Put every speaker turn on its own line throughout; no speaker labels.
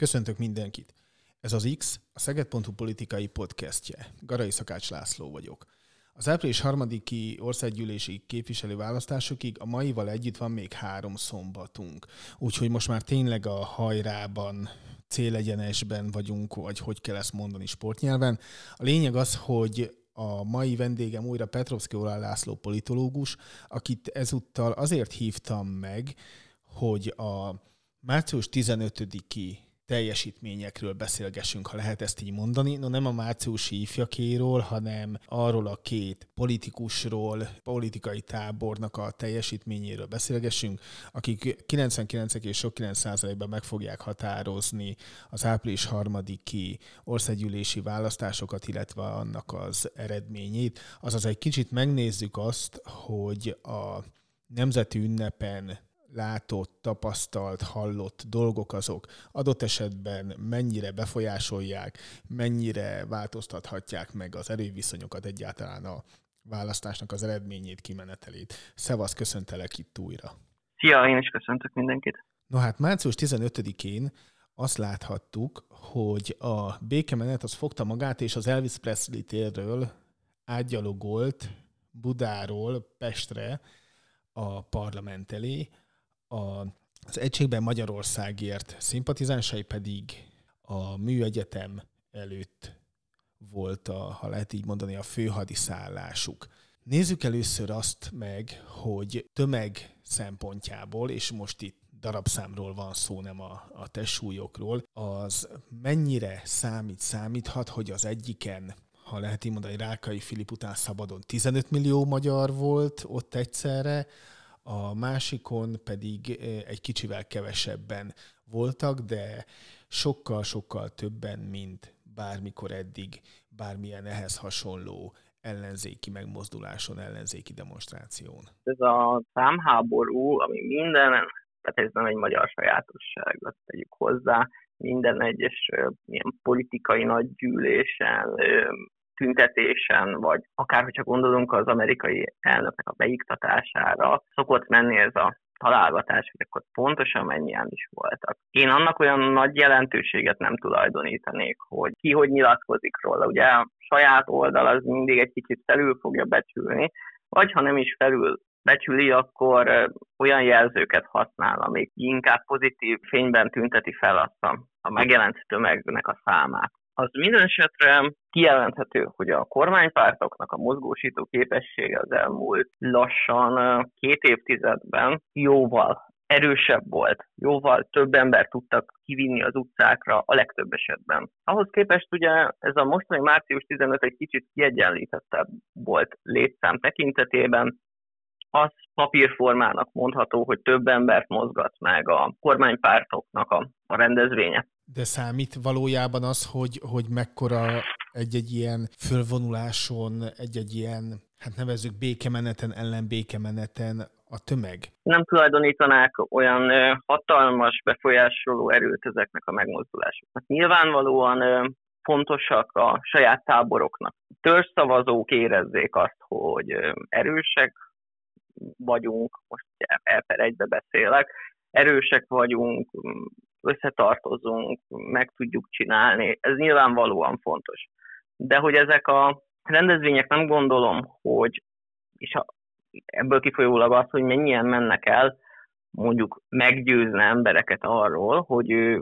Köszöntök mindenkit! Ez az X, a Szeged.hu politikai podcastje. Garai Szakács László vagyok. Az április harmadiki országgyűlési képviselőválasztásokig a maival együtt van még három szombatunk. Úgyhogy most már tényleg a hajrában, célegyenesben vagyunk, vagy hogy kell ezt mondani sportnyelven. A lényeg az, hogy a mai vendégem újra Petrovszki Olá László politológus, akit ezúttal azért hívtam meg, hogy a március 15-i teljesítményekről beszélgessünk, ha lehet ezt így mondani. No nem a márciusi ifjakéról, hanem arról a két politikusról, politikai tábornak a teljesítményéről beszélgessünk, akik 99 és sok 9 ban meg fogják határozni az április harmadiki országgyűlési választásokat, illetve annak az eredményét. Azaz egy kicsit megnézzük azt, hogy a nemzeti ünnepen látott, tapasztalt, hallott dolgok azok adott esetben mennyire befolyásolják, mennyire változtathatják meg az erőviszonyokat egyáltalán a választásnak az eredményét, kimenetelét. Szevasz, köszöntelek itt újra.
Szia, én is köszöntök mindenkit.
No hát március 15-én azt láthattuk, hogy a békemenet az fogta magát, és az Elvis Presley térről átgyalogolt Budáról Pestre a parlament elé, a, az Egységben Magyarországért szimpatizánsai pedig a műegyetem előtt volt, a, ha lehet így mondani, a főhadiszállásuk. Nézzük először azt meg, hogy tömeg szempontjából, és most itt darabszámról van szó, nem a, a testsúlyokról, az mennyire számít, számíthat, hogy az egyiken ha lehet így mondani, Rákai Filip után szabadon 15 millió magyar volt ott egyszerre, a másikon pedig egy kicsivel kevesebben voltak, de sokkal-sokkal többen, mint bármikor eddig, bármilyen ehhez hasonló ellenzéki megmozduláson, ellenzéki demonstráción.
Ez a számháború, ami minden, tehát ez nem egy magyar sajátosság, azt tegyük hozzá, minden egyes ilyen politikai nagygyűlésen, tüntetésen, vagy akár, hogyha gondolunk az amerikai elnöknek a beiktatására, szokott menni ez a találgatás, hogy akkor pontosan mennyien is voltak. Én annak olyan nagy jelentőséget nem tulajdonítanék, hogy ki hogy nyilatkozik róla. Ugye a saját oldal az mindig egy kicsit felül fogja becsülni, vagy ha nem is felül becsüli, akkor olyan jelzőket használ, amik inkább pozitív fényben tünteti fel azt a, a megjelent tömegnek a számát az minden esetre kijelenthető, hogy a kormánypártoknak a mozgósító képessége az elmúlt lassan két évtizedben jóval erősebb volt, jóval több ember tudtak kivinni az utcákra a legtöbb esetben. Ahhoz képest ugye ez a mostani március 15 egy kicsit kiegyenlítettebb volt létszám tekintetében, az papírformának mondható, hogy több embert mozgat meg a kormánypártoknak a, a rendezvénye.
De számít valójában az, hogy, hogy mekkora egy-egy ilyen fölvonuláson, egy-egy ilyen, hát nevezzük békemeneten, ellen békemeneten a tömeg?
Nem tulajdonítanák olyan hatalmas befolyásoló erőt ezeknek a megmozdulásoknak. Nyilvánvalóan fontosak a saját táboroknak. Törzszavazók érezzék azt, hogy erősek vagyunk, most el per egybe beszélek, erősek vagyunk, összetartozunk, meg tudjuk csinálni, ez nyilvánvalóan fontos. De hogy ezek a rendezvények nem gondolom, hogy, és a, ebből kifolyólag az, hogy mennyien mennek el, mondjuk meggyőzne embereket arról, hogy ő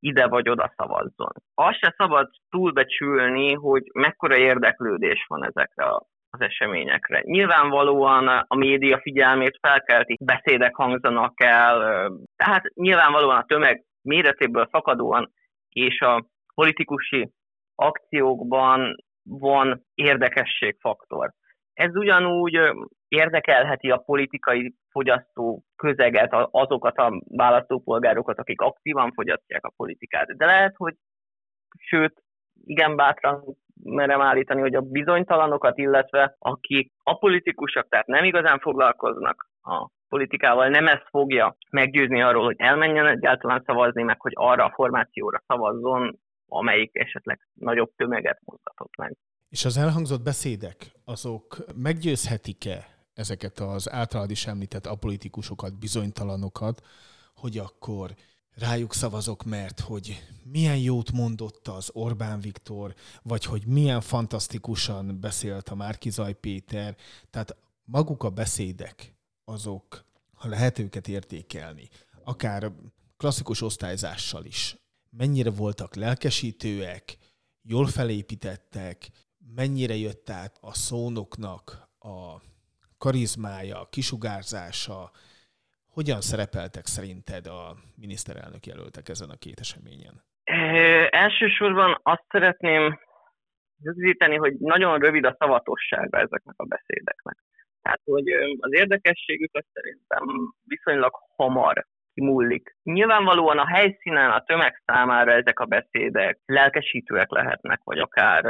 ide vagy oda szavazzon. Azt se szabad túlbecsülni, hogy mekkora érdeklődés van ezekre az eseményekre. Nyilvánvalóan a média figyelmét felkelti, beszédek hangzanak el, tehát nyilvánvalóan a tömeg méretéből fakadóan és a politikusi akciókban van érdekességfaktor. Ez ugyanúgy érdekelheti a politikai fogyasztó közeget, azokat a választópolgárokat, akik aktívan fogyasztják a politikát. De lehet, hogy sőt, igen bátran merem állítani, hogy a bizonytalanokat, illetve akik apolitikusok, tehát nem igazán foglalkoznak a politikával, nem ezt fogja meggyőzni arról, hogy elmenjen egyáltalán szavazni, meg hogy arra a formációra szavazzon, amelyik esetleg nagyobb tömeget mozgatott meg.
És az elhangzott beszédek, azok meggyőzhetik-e ezeket az általad is említett apolitikusokat, bizonytalanokat, hogy akkor rájuk szavazok, mert hogy milyen jót mondott az Orbán Viktor, vagy hogy milyen fantasztikusan beszélt a Márkizaj Péter. Tehát maguk a beszédek, azok, ha lehet őket értékelni, akár klasszikus osztályzással is, mennyire voltak lelkesítőek, jól felépítettek, mennyire jött át a szónoknak a karizmája, a kisugárzása, hogyan szerepeltek szerinted a miniszterelnök jelöltek ezen a két eseményen?
E, elsősorban azt szeretném rögzíteni, hogy nagyon rövid a szavatossága ezeknek a beszédeknek. Tehát, hogy az érdekességük azt szerintem viszonylag hamar kimúlik. Nyilvánvalóan a helyszínen a tömeg számára ezek a beszédek lelkesítőek lehetnek, vagy akár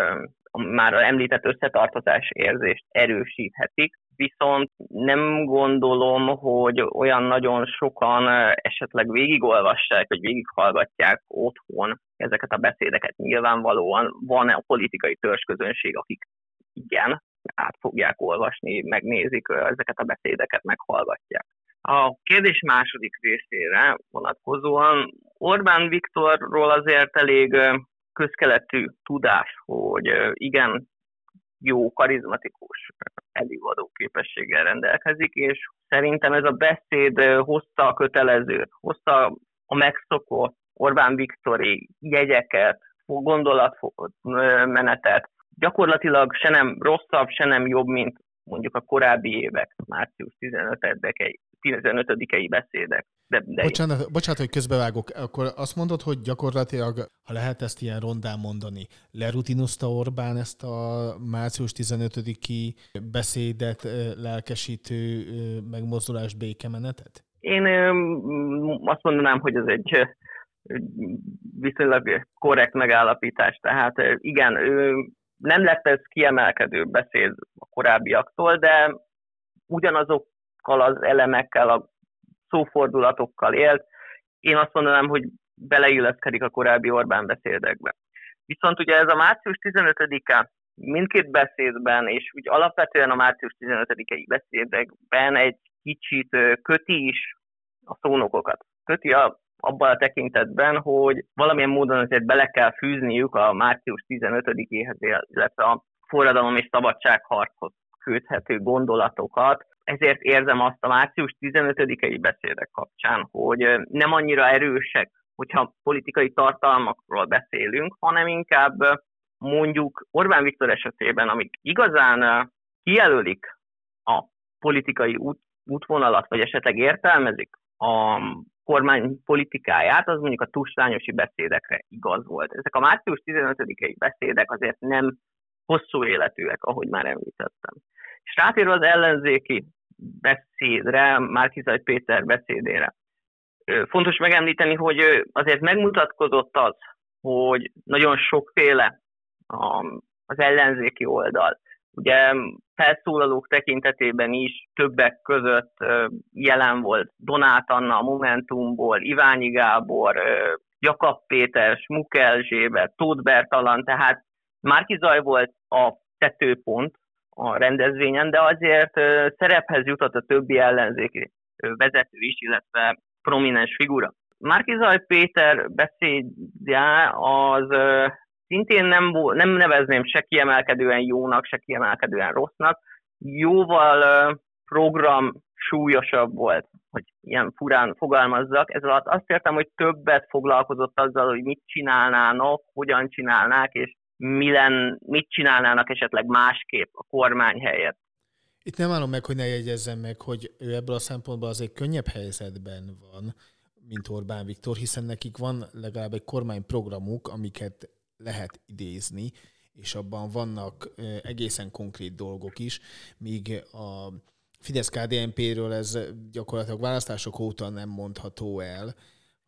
már említett összetartozás érzést erősíthetik, viszont nem gondolom, hogy olyan nagyon sokan esetleg végigolvassák, vagy végighallgatják otthon ezeket a beszédeket. Nyilvánvalóan van a politikai törzsközönség, akik igen, át fogják olvasni, megnézik ezeket a beszédeket, meghallgatják. A kérdés második részére vonatkozóan Orbán Viktorról azért elég közkeletű tudás, hogy igen, jó, karizmatikus előadó képességgel rendelkezik, és szerintem ez a beszéd hozta a kötelezőt, hozta a megszokott Orbán Viktori jegyeket, gondolatmenetet, gyakorlatilag se nem rosszabb, se nem jobb, mint mondjuk a korábbi évek, március 15-i 15-i beszédek.
De, de bocsánat, bocsánat, hogy közbevágok. Akkor azt mondod, hogy gyakorlatilag, ha lehet ezt ilyen rondán mondani, lerutinozta Orbán ezt a március 15-i beszédet, lelkesítő megmozdulást, békemenetet?
Én azt mondanám, hogy ez egy viszonylag korrekt megállapítás. Tehát igen, nem lett ez kiemelkedő beszéd a korábbiaktól, de ugyanazokkal az elemekkel, a szófordulatokkal élt. Én azt mondanám, hogy beleilleszkedik a korábbi Orbán beszédekbe. Viszont ugye ez a március 15-e mindkét beszédben, és úgy alapvetően a március 15-i beszédekben egy kicsit köti is a szónokokat. Köti a, abban a tekintetben, hogy valamilyen módon azért bele kell fűzniük a március 15-éhez, illetve a forradalom és szabadságharchoz köthető gondolatokat, ezért érzem azt a március 15-i beszédek kapcsán, hogy nem annyira erősek, hogyha politikai tartalmakról beszélünk, hanem inkább mondjuk Orbán Viktor esetében, amik igazán kijelölik a politikai út, útvonalat, vagy esetleg értelmezik a kormány politikáját, az mondjuk a tusványosi beszédekre igaz volt. Ezek a március 15-i beszédek azért nem hosszú életűek, ahogy már említettem. És rátérve az ellenzéki beszédre, Márkizaj Péter beszédére. Fontos megemlíteni, hogy azért megmutatkozott az, hogy nagyon sokféle az ellenzéki oldal. Ugye felszólalók tekintetében is többek között jelen volt Donát Anna a Momentumból, Iványi Gábor, Jakab Péter, Smuk Erzsébet, Tóth Bertalan, tehát Márkizaj volt a tetőpont a rendezvényen, de azért szerephez jutott a többi ellenzéki vezető is, illetve prominens figura. Márkizaj Péter beszédje az szintén nem, nem nevezném se kiemelkedően jónak, se kiemelkedően rossznak, jóval program súlyosabb volt, hogy ilyen furán fogalmazzak. Ez alatt azt értem, hogy többet foglalkozott azzal, hogy mit csinálnának, hogyan csinálnák, és milyen, mit csinálnának esetleg másképp a kormány helyett.
Itt nem állom meg, hogy ne jegyezzem meg, hogy ő ebből a szempontból azért könnyebb helyzetben van, mint Orbán Viktor, hiszen nekik van legalább egy kormányprogramuk, amiket lehet idézni, és abban vannak egészen konkrét dolgok is, míg a fidesz kdnp ről ez gyakorlatilag választások óta nem mondható el,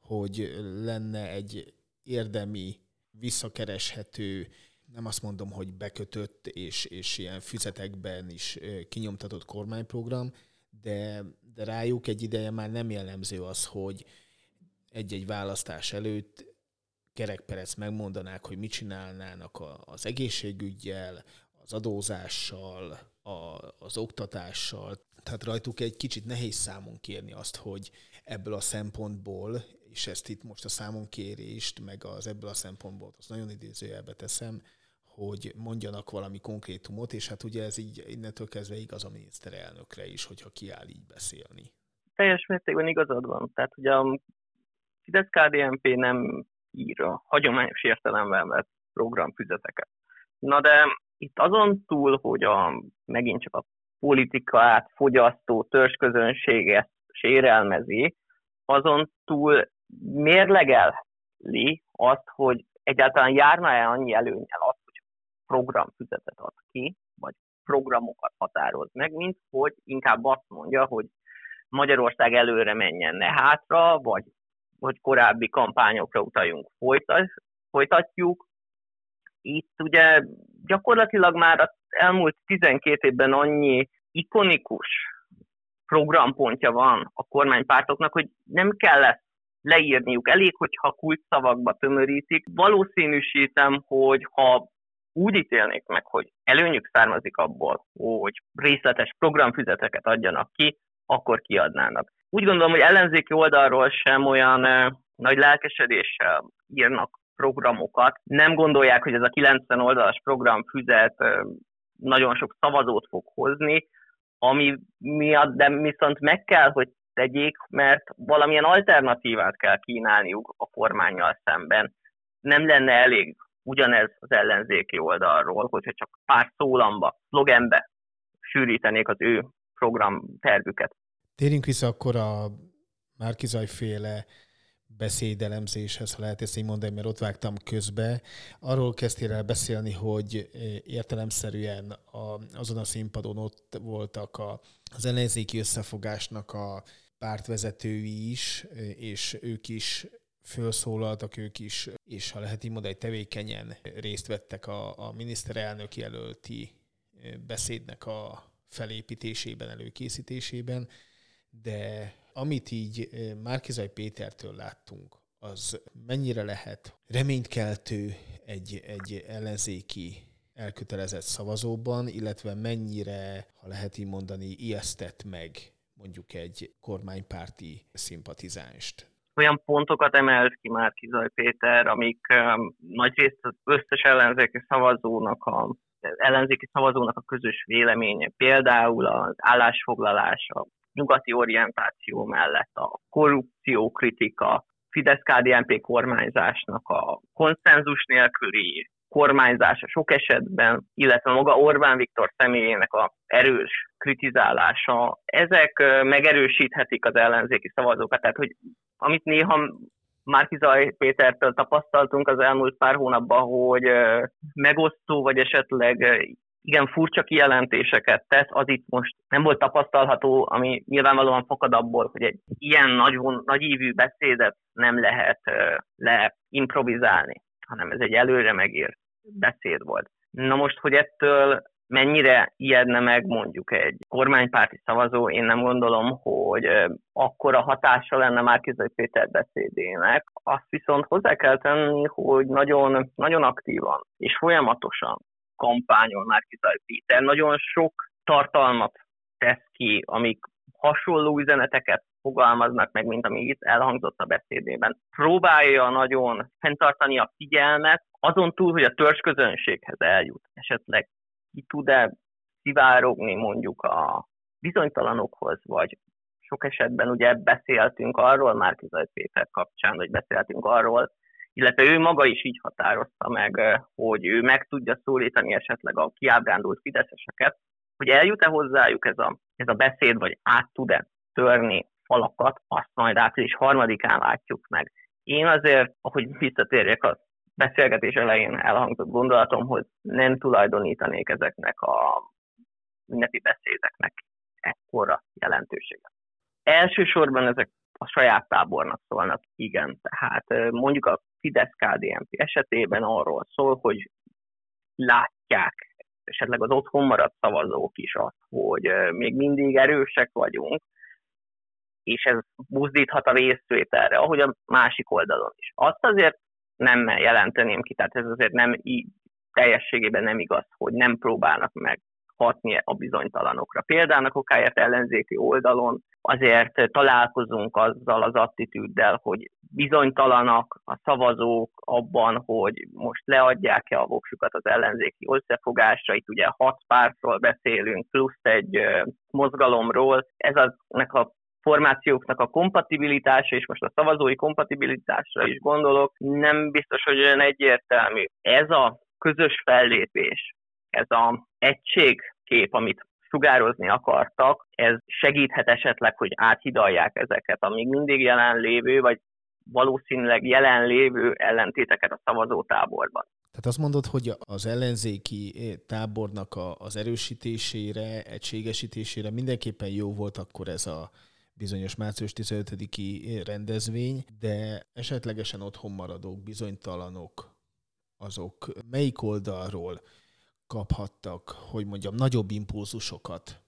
hogy lenne egy érdemi visszakereshető, nem azt mondom, hogy bekötött és, és ilyen füzetekben is kinyomtatott kormányprogram, de, de rájuk egy ideje már nem jellemző az, hogy egy-egy választás előtt kerekperec megmondanák, hogy mit csinálnának az egészségügyel, az adózással, a, az oktatással. Tehát rajtuk egy kicsit nehéz számon kérni azt, hogy ebből a szempontból és ezt itt most a számonkérést, meg az ebből a szempontból, azt nagyon idézőjelbe teszem, hogy mondjanak valami konkrétumot, és hát ugye ez így innentől kezdve igaz a miniszterelnökre is, hogyha kiáll így beszélni.
Teljes mértékben igazad van. Tehát ugye a Fidesz KDNP nem ír a hagyományos értelemben vett programfüzeteket. Na de itt azon túl, hogy a, megint csak a politikát fogyasztó törzsközönséget sérelmezi, azon túl mérlegeli azt, hogy egyáltalán járna-e annyi előnyel az, hogy programfüzetet ad ki, vagy programokat határoz meg, mint hogy inkább azt mondja, hogy Magyarország előre menjen, ne hátra, vagy hogy korábbi kampányokra utaljunk, folytatjuk. Itt ugye gyakorlatilag már az elmúlt 12 évben annyi ikonikus programpontja van a kormánypártoknak, hogy nem kell ezt leírniuk. Elég, hogyha szavakba tömörítik. Valószínűsítem, hogy ha úgy ítélnék meg, hogy előnyük származik abból, hogy részletes programfüzeteket adjanak ki, akkor kiadnának. Úgy gondolom, hogy ellenzéki oldalról sem olyan nagy lelkesedéssel írnak programokat. Nem gondolják, hogy ez a 90 oldalas programfüzet nagyon sok szavazót fog hozni, ami miatt de viszont meg kell, hogy tegyék, mert valamilyen alternatívát kell kínálniuk a kormányjal szemben. Nem lenne elég ugyanez az ellenzéki oldalról, hogyha csak pár szólamba, szlogenbe sűrítenék az ő programtervüket.
Térjünk vissza akkor a Márkizaj féle beszédelemzéshez, ha lehet ezt így mondani, mert ott vágtam közbe. Arról kezdtél el beszélni, hogy értelemszerűen a, azon a színpadon ott voltak a, az ellenzéki összefogásnak a pártvezetői is, és ők is felszólaltak ők is, és ha lehet így mondani, tevékenyen részt vettek a, a miniszterelnök jelölti beszédnek a felépítésében, előkészítésében, de amit így Márkizaj Pétertől láttunk, az mennyire lehet reménykeltő egy, egy ellenzéki elkötelezett szavazóban, illetve mennyire, ha lehet így mondani, ijesztett meg mondjuk egy kormánypárti szimpatizánst?
Olyan pontokat emelt ki már Kizaj Péter, amik um, nagyrészt az összes ellenzéki szavazónak a ellenzéki szavazónak a közös véleménye. Például az állásfoglalás a nyugati orientáció mellett a korrupció kritika, Fidesz-KDNP kormányzásnak a konszenzus nélküli kormányzása sok esetben, illetve maga Orbán Viktor személyének a erős kritizálása, ezek megerősíthetik az ellenzéki szavazókat. Tehát, hogy amit néha Márkizaj Pétertől tapasztaltunk az elmúlt pár hónapban, hogy megosztó, vagy esetleg igen furcsa kijelentéseket tesz, az itt most nem volt tapasztalható, ami nyilvánvalóan fakad abból, hogy egy ilyen nagy, nagyívű beszédet nem lehet leimprovizálni, hanem ez egy előre megírt beszéd volt. Na most, hogy ettől mennyire ijedne meg mondjuk egy kormánypárti szavazó, én nem gondolom, hogy akkora hatása lenne már Kizai Péter beszédének. Azt viszont hozzá kell tenni, hogy nagyon, nagyon aktívan és folyamatosan kampányol már Péter. Nagyon sok tartalmat tesz ki, amik hasonló üzeneteket fogalmaznak meg, mint ami itt elhangzott a beszédében. Próbálja nagyon fenntartani a figyelmet, azon túl, hogy a törzsközönséghez eljut, esetleg ki tud-e szivárogni mondjuk a bizonytalanokhoz, vagy sok esetben ugye beszéltünk arról, már Péter kapcsán, hogy beszéltünk arról, illetve ő maga is így határozta meg, hogy ő meg tudja szólítani esetleg a kiábrándult fideszeseket, hogy eljut-e hozzájuk ez a, ez a beszéd, vagy át tud-e törni falakat, azt majd április harmadikán látjuk meg. Én azért, ahogy visszatérjek a beszélgetés elején elhangzott gondolatomhoz, nem tulajdonítanék ezeknek a ünnepi beszédeknek ekkora jelentőséget. Elsősorban ezek a saját tábornak szólnak, igen. Tehát mondjuk a Fidesz-KDNP esetében arról szól, hogy látják esetleg az otthon maradt szavazók is azt, hogy még mindig erősek vagyunk, és ez buzdíthat a részvételre, ahogy a másik oldalon is. Azt azért nem jelenteném ki, tehát ez azért nem így teljességében nem igaz, hogy nem próbálnak meg hatni a bizonytalanokra. Példának okáért ellenzéki oldalon azért találkozunk azzal az attitűddel, hogy bizonytalanak a szavazók abban, hogy most leadják-e a voksukat az ellenzéki összefogásra. Itt ugye hat pártról beszélünk, plusz egy mozgalomról. Ez aznek a formációknak a kompatibilitása, és most a szavazói kompatibilitásra is gondolok, nem biztos, hogy olyan egyértelmű. Ez a közös fellépés, ez a egységkép, amit sugározni akartak, ez segíthet esetleg, hogy áthidalják ezeket a még mindig jelenlévő, vagy valószínűleg jelenlévő ellentéteket a szavazótáborban.
Tehát azt mondod, hogy az ellenzéki tábornak az erősítésére, egységesítésére mindenképpen jó volt akkor ez a bizonyos március 15-i rendezvény, de esetlegesen otthon maradók, bizonytalanok, azok melyik oldalról kaphattak, hogy mondjam, nagyobb impulzusokat,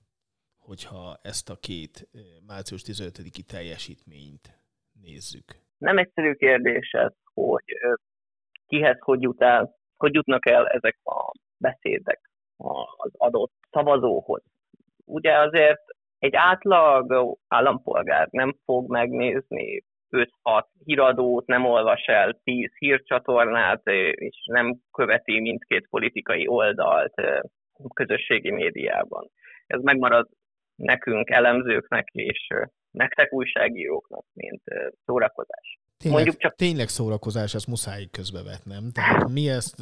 hogyha ezt a két eh, március 15-i teljesítményt nézzük?
Nem egyszerű kérdés ez, hogy kihez hogy jut el, hogy jutnak el ezek a beszédek az adott szavazóhoz. Ugye azért egy átlag állampolgár nem fog megnézni 5-6 híradót, nem olvas el 10 hírcsatornát, és nem követi mindkét politikai oldalt közösségi médiában. Ez megmarad nekünk, elemzőknek és nektek újságíróknak, mint szórakozás.
Tényleg, Mondjuk csak... tényleg szórakozás, ezt muszáj közbevetnem. Tehát mi ezt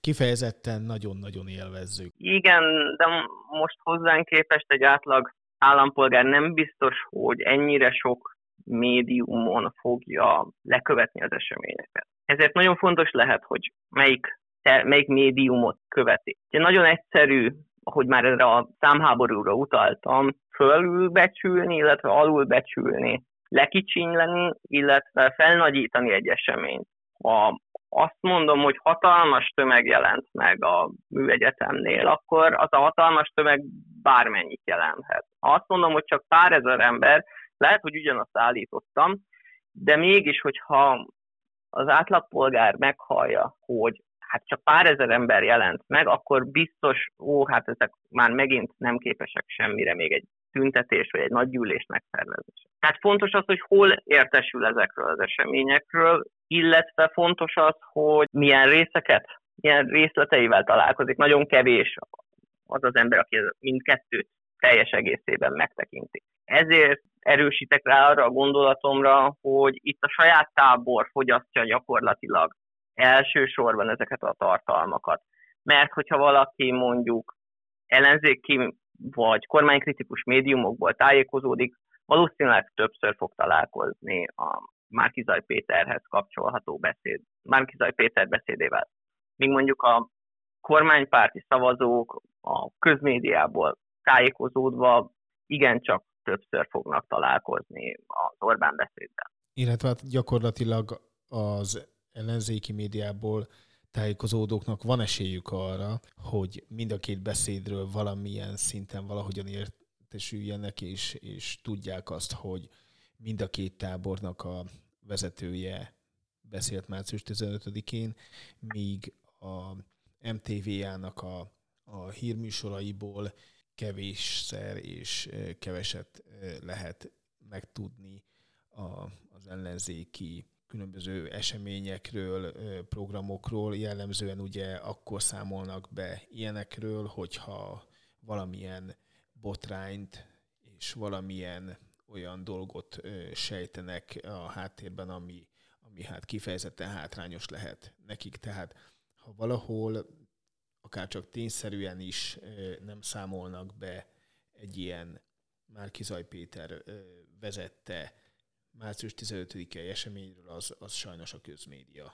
kifejezetten nagyon-nagyon élvezzük.
Igen, de most hozzánk képest egy átlag állampolgár nem biztos, hogy ennyire sok médiumon fogja lekövetni az eseményeket. Ezért nagyon fontos lehet, hogy melyik, melyik médiumot követi. Ugye nagyon egyszerű, hogy már erre a számháborúra utaltam, fölülbecsülni, illetve alulbecsülni, lekicsinyleni, illetve felnagyítani egy eseményt. Ha azt mondom, hogy hatalmas tömeg jelent meg a műegyetemnél, akkor az a hatalmas tömeg bármennyit jelenthet. Ha azt mondom, hogy csak pár ezer ember, lehet, hogy ugyanazt állítottam, de mégis, hogyha az átlagpolgár meghallja, hogy hát csak pár ezer ember jelent meg, akkor biztos, ó, hát ezek már megint nem képesek semmire, még egy tüntetés vagy egy nagy gyűlés megszervezése. Tehát fontos az, hogy hol értesül ezekről az eseményekről, illetve fontos az, hogy milyen részeket, milyen részleteivel találkozik. Nagyon kevés az az ember, aki mindkettőt teljes egészében megtekinti. Ezért erősítek rá arra a gondolatomra, hogy itt a saját tábor fogyasztja gyakorlatilag elsősorban ezeket a tartalmakat. Mert hogyha valaki mondjuk ellenzéki vagy kormánykritikus médiumokból tájékozódik, valószínűleg többször fog találkozni a Márkizaj Péterhez kapcsolható beszéd, Márkizaj Péter beszédével. Míg mondjuk a kormánypárti szavazók a közmédiából tájékozódva igencsak többször fognak találkozni az Orbán beszéddel.
Illetve hát gyakorlatilag az ellenzéki médiából tájékozódóknak van esélyük arra, hogy mind a két beszédről valamilyen szinten valahogyan értesüljenek, és, és tudják azt, hogy mind a két tábornak a vezetője beszélt március 15-én, míg a MTV-jának a, a hírműsoraiból kevésszer és keveset lehet megtudni a, az ellenzéki különböző eseményekről, programokról, jellemzően ugye akkor számolnak be ilyenekről, hogyha valamilyen botrányt és valamilyen olyan dolgot sejtenek a háttérben, ami, ami hát kifejezetten hátrányos lehet nekik. Tehát ha valahol akár csak tényszerűen is nem számolnak be egy ilyen Márkizaj Péter vezette március 15-i eseményről, az, az sajnos a közmédia.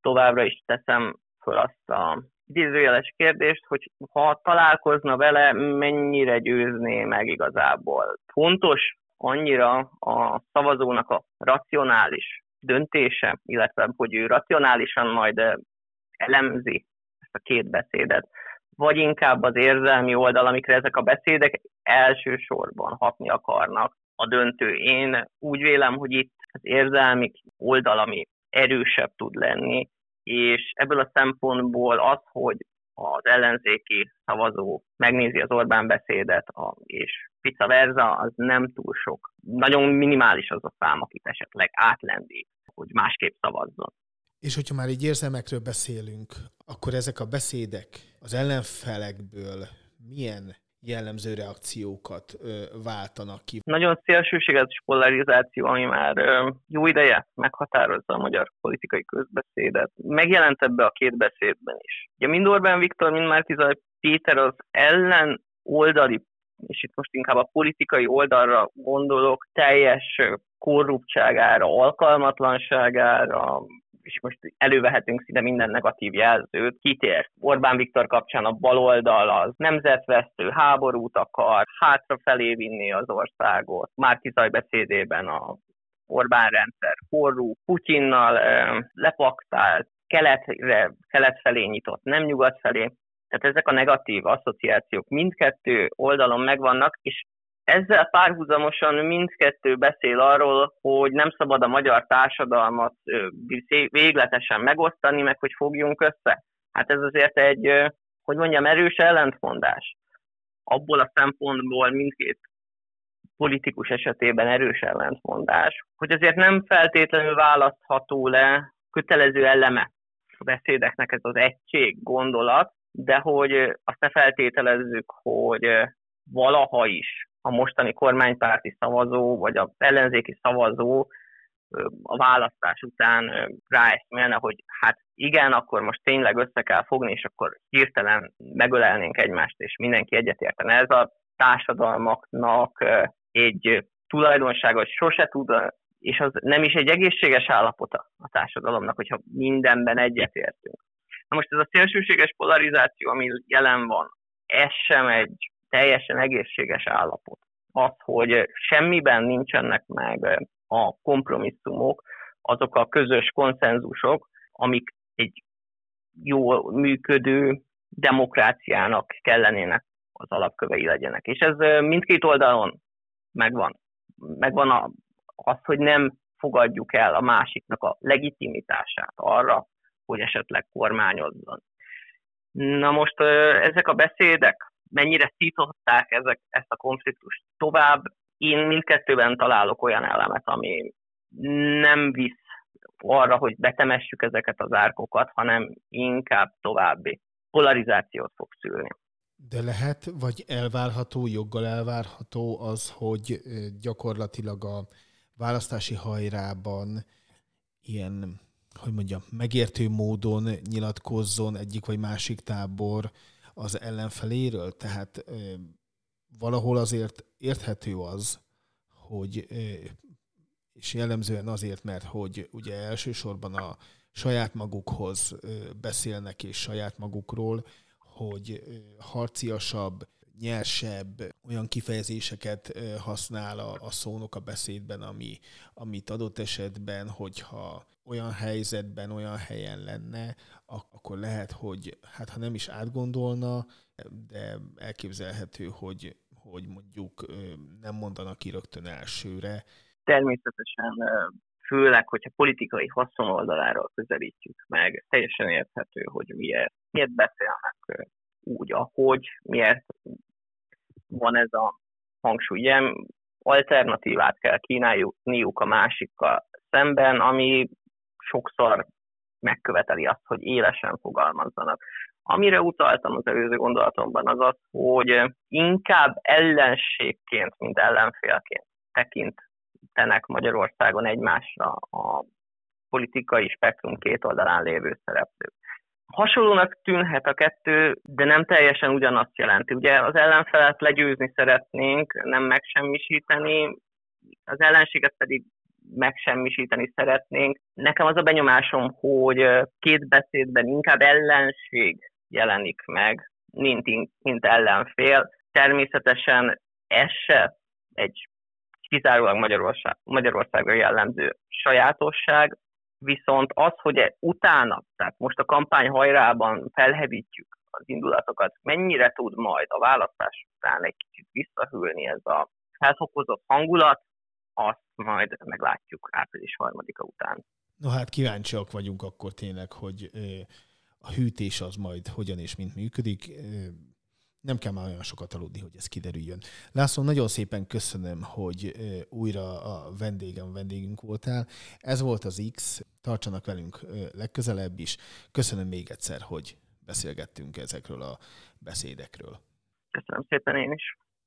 Továbbra is teszem föl azt a idézőjeles kérdést, hogy ha találkozna vele, mennyire győzné meg igazából. Fontos annyira a szavazónak a racionális döntése, illetve hogy ő racionálisan majd elemzi ezt a két beszédet, vagy inkább az érzelmi oldal, amikre ezek a beszédek elsősorban hatni akarnak a döntő. Én úgy vélem, hogy itt az érzelmi oldal, ami erősebb tud lenni, és ebből a szempontból az, hogy az ellenzéki szavazó megnézi az Orbán beszédet, és vice versa, az nem túl sok. Nagyon minimális az a szám, akit esetleg átlendít, hogy másképp szavazzon.
És hogyha már így érzelmekről beszélünk, akkor ezek a beszédek az ellenfelekből milyen jellemző reakciókat váltanak ki.
Nagyon szélsőséges polarizáció, ami már ö, jó ideje meghatározza a magyar politikai közbeszédet. Megjelent ebbe a két beszédben is. Ugye mind Orbán Viktor, mind Márkizaj Péter az ellen oldali, és itt most inkább a politikai oldalra gondolok, teljes korruptságára, alkalmatlanságára, és most elővehetünk szinte minden negatív jelzőt, kitért. Orbán Viktor kapcsán a baloldal az nemzetvesztő, háborút akar, hátrafelé vinni az országot. Márkizaj beszédében a Orbán rendszer forró, Putyinnal lepaktált, keletre, kelet felé nyitott, nem nyugat felé. Tehát ezek a negatív asszociációk mindkettő oldalon megvannak, és ezzel párhuzamosan mindkettő beszél arról, hogy nem szabad a magyar társadalmat végletesen megosztani, meg hogy fogjunk össze. Hát ez azért egy, hogy mondjam, erős ellentmondás. Abból a szempontból mindkét politikus esetében erős ellentmondás, hogy azért nem feltétlenül választható le kötelező eleme a beszédeknek ez az egység gondolat, de hogy azt ne feltételezzük, hogy valaha is a mostani kormánypárti szavazó, vagy az ellenzéki szavazó a választás után ráeszmélne, hogy hát igen, akkor most tényleg össze kell fogni, és akkor hirtelen megölelnénk egymást, és mindenki egyetértene. Ez a társadalmaknak egy tulajdonsága, hogy sose tud, és az nem is egy egészséges állapota a társadalomnak, hogyha mindenben egyetértünk. Na most ez a szélsőséges polarizáció, ami jelen van, ez sem egy teljesen egészséges állapot. Az, hogy semmiben nincsenek meg a kompromisszumok, azok a közös konszenzusok, amik egy jó működő demokráciának kellenének az alapkövei legyenek. És ez mindkét oldalon megvan. Megvan az, hogy nem fogadjuk el a másiknak a legitimitását arra, hogy esetleg kormányozzon. Na most ezek a beszédek, mennyire szították ezek, ezt a konfliktust tovább. Én mindkettőben találok olyan elemet, ami nem visz arra, hogy betemessük ezeket az árkokat, hanem inkább további polarizációt fog szülni.
De lehet, vagy elvárható, joggal elvárható az, hogy gyakorlatilag a választási hajrában ilyen, hogy mondjam, megértő módon nyilatkozzon egyik vagy másik tábor az ellenfeléről, tehát valahol azért érthető az, hogy és jellemzően azért, mert hogy ugye elsősorban a saját magukhoz beszélnek és saját magukról, hogy harciasabb, nyersebb, olyan kifejezéseket használ a, a szónok a beszédben, ami, amit adott esetben, hogyha olyan helyzetben, olyan helyen lenne, akkor lehet, hogy hát ha nem is átgondolna, de elképzelhető, hogy, hogy mondjuk nem mondanak ki rögtön elsőre.
Természetesen főleg, hogyha politikai haszon oldaláról közelítjük meg, teljesen érthető, hogy miért, miért beszélnek úgy, ahogy, miért van ez a hangsúly. Ilyen alternatívát kell kínálniuk a másikkal szemben, ami sokszor megköveteli azt, hogy élesen fogalmazzanak. Amire utaltam az előző gondolatomban az az, hogy inkább ellenségként, mint ellenfélként tekintenek Magyarországon egymásra a politikai spektrum két oldalán lévő szereplők. Hasonlónak tűnhet a kettő, de nem teljesen ugyanazt jelenti. Ugye az ellenfelet legyőzni szeretnénk, nem megsemmisíteni, az ellenséget pedig megsemmisíteni szeretnénk. Nekem az a benyomásom, hogy két beszédben inkább ellenség jelenik meg, mint, mint ellenfél. Természetesen ez se egy kizárólag Magyarország, Magyarországra jellemző sajátosság, viszont az, hogy utána, tehát most a kampány hajrában felhevítjük az indulatokat, mennyire tud majd a választás után egy kicsit visszahűlni ez a felfokozott hangulat, azt majd meglátjuk április harmadika után.
No hát kíváncsiak vagyunk akkor tényleg, hogy a hűtés az majd hogyan és mint működik. Nem kell már olyan sokat aludni, hogy ez kiderüljön. László, nagyon szépen köszönöm, hogy újra a vendégem, vendégünk voltál. Ez volt az X, tartsanak velünk legközelebb is. Köszönöm még egyszer, hogy beszélgettünk ezekről a beszédekről.
Köszönöm szépen én is.